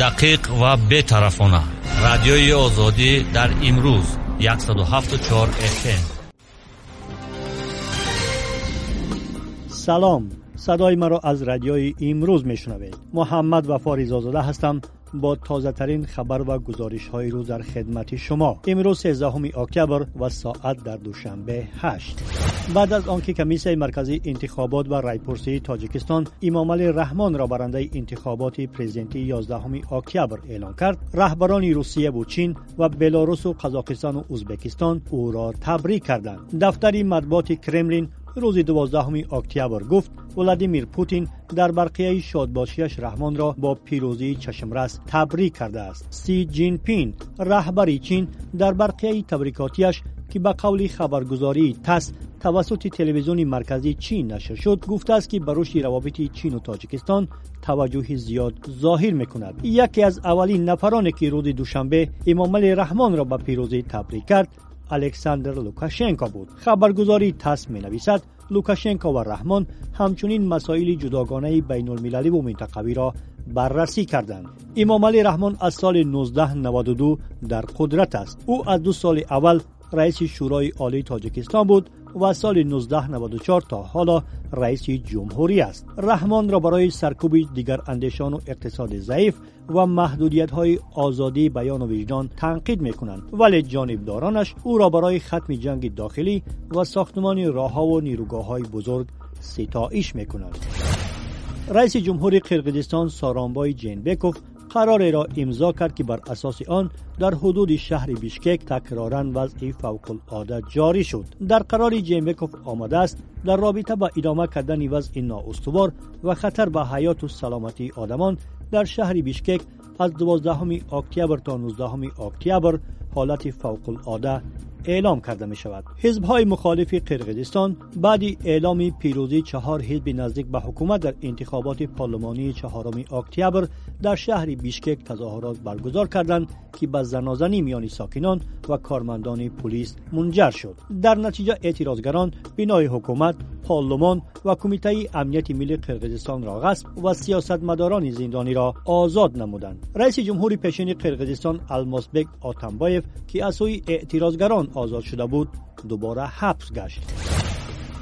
دقیق و بطرفانه رادیوی آزادی در امروز 174 FM سلام. صدای مرا از رادیوی امروز میشنوید. محمد وفا زازاده هستم. با تازه ترین خبر و گزارش های روز در خدمت شما. امروز 13 اکتبر و ساعت در دوشنبه 8 بعد از آنکه کمیسیون مرکزی انتخابات و رایپرسی تاجیکستان امام علی رحمان را برنده انتخابات پرزیدنتی 11 اکتبر اعلام کرد رهبران روسیه و چین و بلاروس و قزاقستان و ازبکستان او را تبریک کردند. دفتر مطبوعات کرملین روز دوازدهم اکتبر گفت ولادیمیر پوتین در برقیه شادباشیش رحمان را با پیروزی چشمرس تبریک کرده است. سی جین پین رهبر چین در برقیه تبریکاتیش که به قول خبرگزاری تس توسط تلویزیون مرکزی چین نشر شد گفته است که بروش روابط چین و تاجیکستان توجه زیاد ظاهر می‌کند. یکی از اولین نفرانی که روز دوشنبه امام رحمان الکساندر لوکاشنکا بود. خبرگزاری تاس می نویسد لوکاشنکا و رحمان همچنین مسائل جداگانه بین المللی و منطقوی را بررسی کردند. امامعلی رحمان از سال 1992 در قدرت است. او از دو سال اول رئیس شورای عالی تاجیکستان بود. و سال 1994 تا حالا رئیس جمهوری است. رحمان را برای سرکوب دیگر اندیشان و اقتصاد ضعیف و محدودیت های آزادی بیان و وجدان تنقید می کنند ولی جانبدارانش او را برای ختم جنگ داخلی و ساختمان راه و نیروگاه های بزرگ ستایش می کنند رئیس جمهوری قرقیزستان سارانبای جینبکوف قرار را امضا کرد که بر اساس آن در حدود شهر بیشکک تکرارا وضع فوق العاده جاری شد. در قرار جیمبکوف آمده است در رابطه با ادامه کردن وضع نااستوار و خطر به حیات و سلامتی آدمان در شهر بیشکک از 12 اکتبر تا 19 اکتبر حالت فوق العاده اعلام کرده می شود حزب های مخالف قرقیزستان بعد اعلام پیروزی چهار حزب نزدیک به حکومت در انتخابات پارلمانی چهارم اکتبر در شهر بیشکک تظاهرات برگزار کردند که به زنازنی میان ساکنان و کارمندان پلیس منجر شد. در نتیجه اعتراضگران بنای حکومت پارلمان و کمیته امنیت ملی قرقیزستان را غصب و سیاستمداران زندانی را آزاد نمودند. رئیس جمهور پیشین قرقیزستان الماسبک آتمبایف که از سوی اعتراضگران آزاد شده بود دوباره حبس گشت.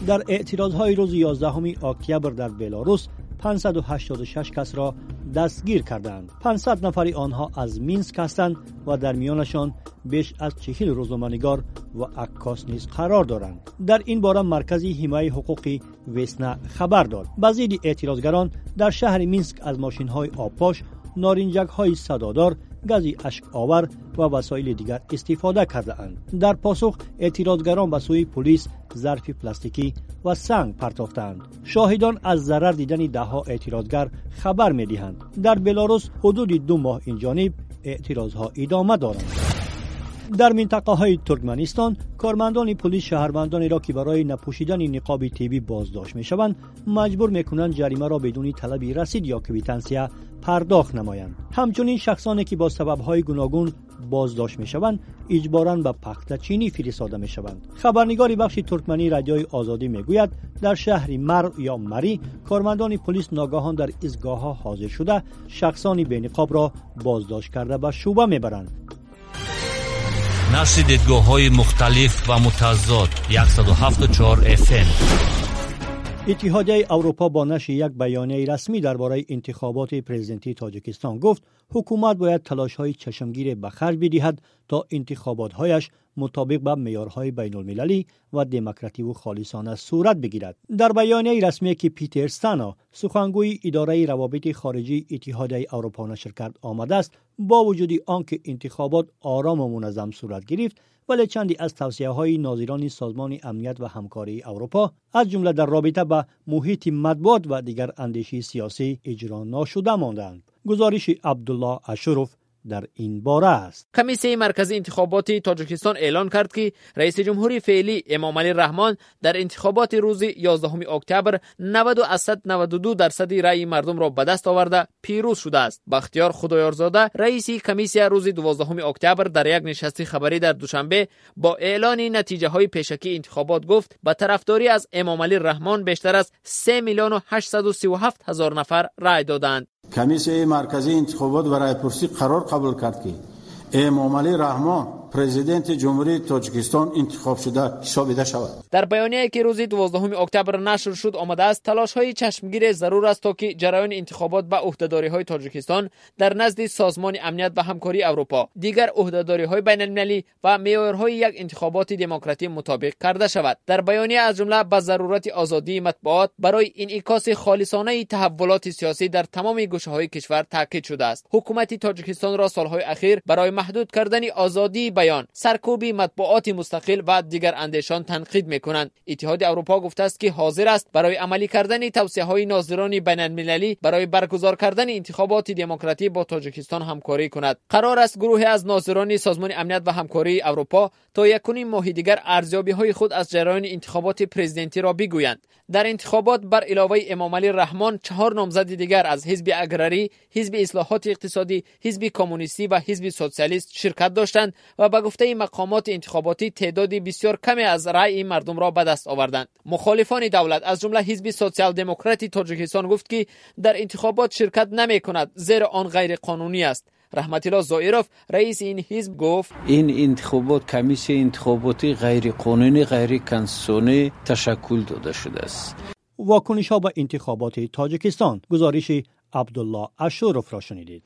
در اعتراض های روز 11 اکتبر در بلاروس 586 کس را دستگیر کردند. 500 نفری آنها از مینسک هستند و در میانشان بیش از چهل روزنامه‌نگار و عکاس نیز قرار دارند. در این باره مرکزی حمایت حقوقی وسنا خبر داد. بعضی اعتراضگران در شهر مینسک از ماشین های آبپاش نارنجک های صدادار گازی اشک آور و وسایل دیگر استفاده کرده اند. در پاسخ اعتراضگران به سوی پلیس ظرف پلاستیکی و سنگ پرتافتند. شاهدان از ضرر دیدن دهها اعتراضگر خبر می دهند. در بلاروس حدود دو ماه این در منطقه های ترکمنستان کارمندان پلیس شهروندانی را که برای نپوشیدن نقاب تیبی بازداشت می شوند مجبور می کنند جریمه را بدون طلب رسید یا کویتانسیا پرداخت نمایند همچنین شخصانی که با سبب های گوناگون بازداشت می شوند اجبارا به پخت چینی فرستاده می شوند خبرنگار بخش ترکمنی رادیوی آزادی می گوید در شهر مر یا مری کارمندان پلیس ناگهان در ایستگاه ها حاضر شده شخصانی به نقاب را بازداشت کرده به شوبه می نشر دیدگاه های مختلف و متضاد 174 FM اتحادیه اروپا با نشر یک بیانیه رسمی درباره انتخابات پرزیدنتی تاجیکستان گفت حکومت باید تلاش های چشمگیر به خرج بدهد تا انتخابات هایش مطابق با معیارهای بین المللی و دموکراتیک و خالصانه صورت بگیرد. در بیانیه رسمی که پیتر سانا سخنگوی اداره روابط خارجی اتحادیه اروپا نشر کرد آمده است با وجود آنکه انتخابات آرام و منظم صورت گرفت ولی چندی از توصیه های ناظران سازمان امنیت و همکاری اروپا از جمله در رابطه با محیط مطبوعات و دیگر اندیشی سیاسی اجرا ناشده ماندند. گزارش عبدالله اشروف در این باره است. کمیسیون مرکزی انتخابات تاجیکستان اعلان کرد که رئیس جمهوری فعلی امام علی رحمان در انتخابات روز 11 اکتبر 90 از 92 درصد رأی مردم را به دست آورده پیروز شده است. بختیار خدایارزاده رئیس کمیسیون روز 12 اکتبر در یک نشست خبری در دوشنبه با اعلان نتیجه های پیشکی انتخابات گفت به طرفداری از امام علی رحمان بیشتر از 3 میلیون و 837 هزار نفر رأی دادند. کمیسیه مرکزی انتخابات و رای پرسی قرار قبول کرد که امام علی رحمان پرزیدنت جمهوری تاجیکستان انتخاب شده حسابیده شود در بیانیه که روز 12 اکتبر نشر شد آمده است تلاش های چشمگیر ضرور است تا که جریان انتخابات به عهدهداری های تاجیکستان در نزد سازمان امنیت و همکاری اروپا دیگر عهدهداری های بین المللی و معیارهای یک انتخابات دموکراتی مطابق کرده شود در بیانیه از جمله به ضرورت آزادی مطبوعات برای انعکاس خالصانه تحولات سیاسی در تمام گوشه های کشور تاکید شده است حکومت تاجیکستان را سالهای اخیر برای محدود کردن آزادی بیان. سرکوبی مطبوعات مستقل و دیگر اندیشان تنقید می‌کنند. اتحاد اروپا گفته است که حاضر است برای عملی کردن توصیه های ناظران بین المللی برای برگزار کردن انتخابات دموکراتی با تاجیکستان همکاری کند. قرار است گروه از ناظران سازمان امنیت و همکاری اروپا تا یکونیم ماه دیگر ارزیابی های خود از جریان انتخابات پرزیدنتی را بگویند. در انتخابات بر علاوه امام علی رحمان چهار نامزد دیگر از حزب اگراری حزب اصلاحات اقتصادی حزب کمونیستی و حزب سوسیالیست شرکت داشتند و به گفته مقامات انتخاباتی تعدادی بسیار کمی از رأی مردم را به دست آوردند. مخالفان دولت از جمله حزب سوسیال دموکراتی تاجیکستان گفت که در انتخابات شرکت نمی کند زیرا آن غیر قانونی است. رحمت الله زائروف رئیس این حزب گفت این انتخابات کمیسی انتخاباتی غیر قانونی غیر کنسونی تشکل داده شده است. واکنش ها به انتخابات تاجیکستان. گزارش عبدالله اشورف را شنیدید.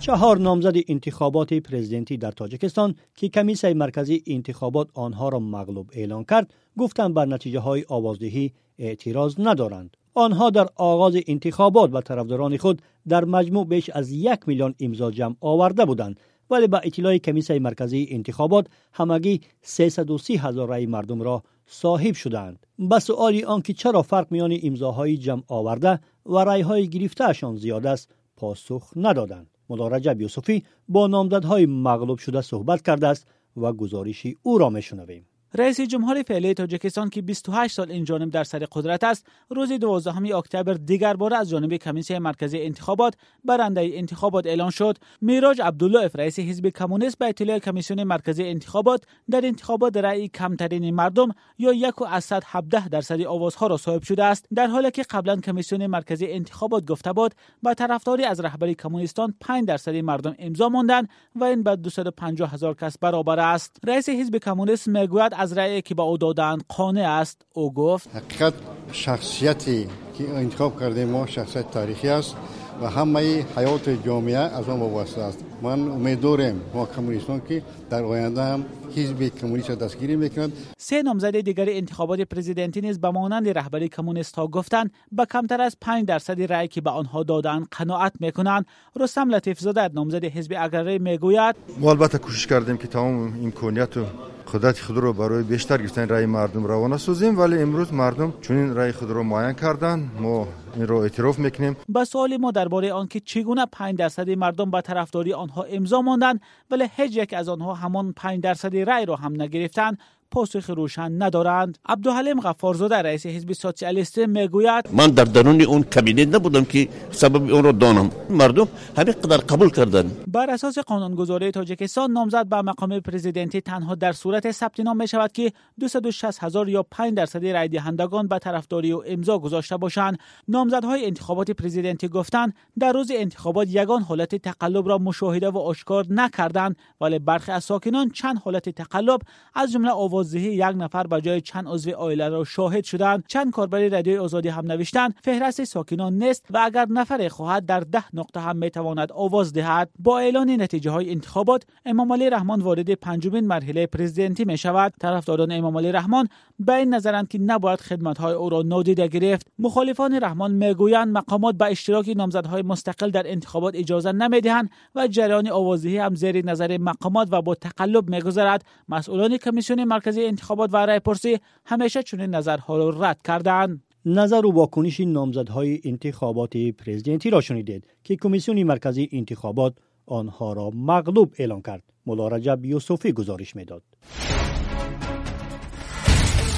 چهار نامزد انتخابات پرزیدنتی در تاجیکستان که کمیسه مرکزی انتخابات آنها را مغلوب اعلان کرد گفتند بر نتیجه های آوازدهی اعتراض ندارند. آنها در آغاز انتخابات و طرفداران خود در مجموع بیش از یک میلیون امضا جمع آورده بودند ولی با اطلاع کمیسه مرکزی انتخابات همگی 330 هزار رای مردم را صاحب شدند. به سؤال آنکه چرا فرق میان امضاهای جمع آورده و رای های گرفتهشان زیاد است پاسخ ندادند. мулораҷаб юсуфӣ бо номзадҳои мағлуб шуда суҳбат кардааст ва гузориши ӯро мешунавем. رئیس جمهور فعلی تاجیکستان که 28 سال این جانب در سر قدرت است روز 12 اکتبر دیگر بار از جانب کمیسیون مرکزی انتخابات برنده انتخابات اعلان شد. میراج عبدالله رئیس حزب کمونیست به اطلاع کمیسیون مرکزی انتخابات در انتخابات رأی کمترین مردم یا یک و از 17 درصد آوازها را صاحب شده است. در حالی که قبلا کمیسیون مرکزی انتخابات گفته بود با طرفداری از رهبری کمونیستان 5 درصد مردم امضا ماندند و این به 250 هزار کس برابر است. رئیس حزب کمونیست می‌گوید رأی که به او دادند قانع است او گفت حقیقت شخصیتی که انتخاب کرده ما شخصیت تاریخی است و همه حیات جامعه از آن وابسته است. من امیدوارم ما کمونیستان که در آینده هم حزب کمونیست دستگیری می‌کنند سه نامزد دیگر انتخابات پرزیدنتی نیز به مانند رهبری کمونیست ها گفتند با کمتر از 5 درصد رأی که به آنها دادند قناعت می‌کنند. رستم لطیف زاده نامزد حزب اگراری می‌گوید ما البته کوشش کردیم که تمام امکانیت و قدرت خود را برای بیشتر گرفتن رای مردم روانه سازیم ولی امروز مردم چون این رای خود را معین کردن ما این را اعتراف می‌کنیم با سوال ما درباره آنکه چگونه 5 درصد مردم با طرفداری آنها امضا ماندند ولی هیچ یک از آنها همان 5 درصد رای را هم نگرفتند پاسخ روشن ندارند. عبدالحلیم غفارزاده رئیس حزب سوسیالیست می‌گوید من در درون اون کابینه نبودم که سبب اون را دانم. مردم همین قدر قبول کردن. بر اساس قانونگذاری تاجیکستان نامزد به مقام پرزیدنتی تنها در صورت ثبت نام می شود که 260 هزار یا 5 درصد رای دهندگان به طرفداری و امضا گذاشته باشند. نامزدهای انتخابات پرزیدنتی گفتند در روز انتخابات یگان حالت تقلب را مشاهده و آشکار نکردند ولی برخی از ساکنان چند حالت تقلب از جمله آوازدهی یک نفر به جای چند عضو عائله را شاهد شدند. چند کاربر رادیوی آزادی هم نوشتند. فهرست ساکنان نیست و اگر نفر خواهد در ده نقطه هم می‌تواند آواز دهد با اعلان نتیجه های انتخابات امام علی رحمان وارد پنجمین مرحله پرزیدنتی می شود طرفداران امام علی رحمان به این نظرند که نباید خدمت های او را نادیده گرفت. مخالفان رحمان می‌گویند مقامات به اشتراک نامزدهای مستقل در انتخابات اجازه نمی‌دهند و جریان آوازدهی هم زیر نظر مقامات و با تقلب میگذرد. مسئولان کمیسیون مرکزی انتخابات و رایپرسی همیشه چنین نظرها را رد کردند. نظر و واکنش نامزدهای انتخابات پرزیدنتی را شنیدید که کمیسیون مرکزی انتخابات آنها را مغلوب اعلان کرد. ملا رجب یوسفی گزارش می‌داد.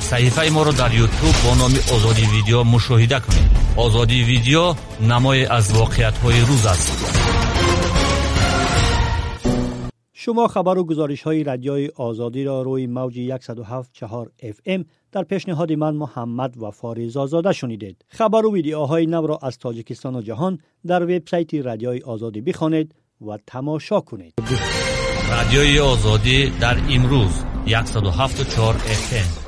صحیفه ما را در یوتیوب با نام آزادی ویدیو مشاهده کنید. آزادی ویدیو نمای از واقعیت های روز است. شما خبر و گزارش های رادیوی آزادی را روی موج 107.4 FM در پیشنهاد من محمد و فاریز آزاده شنیدید. خبر و ویدیوهای نو را از تاجیکستان و جهان در وبسایت رادیوی آزادی بخوانید و تماشا کنید. رادیوی آزادی در امروز 107.4 FM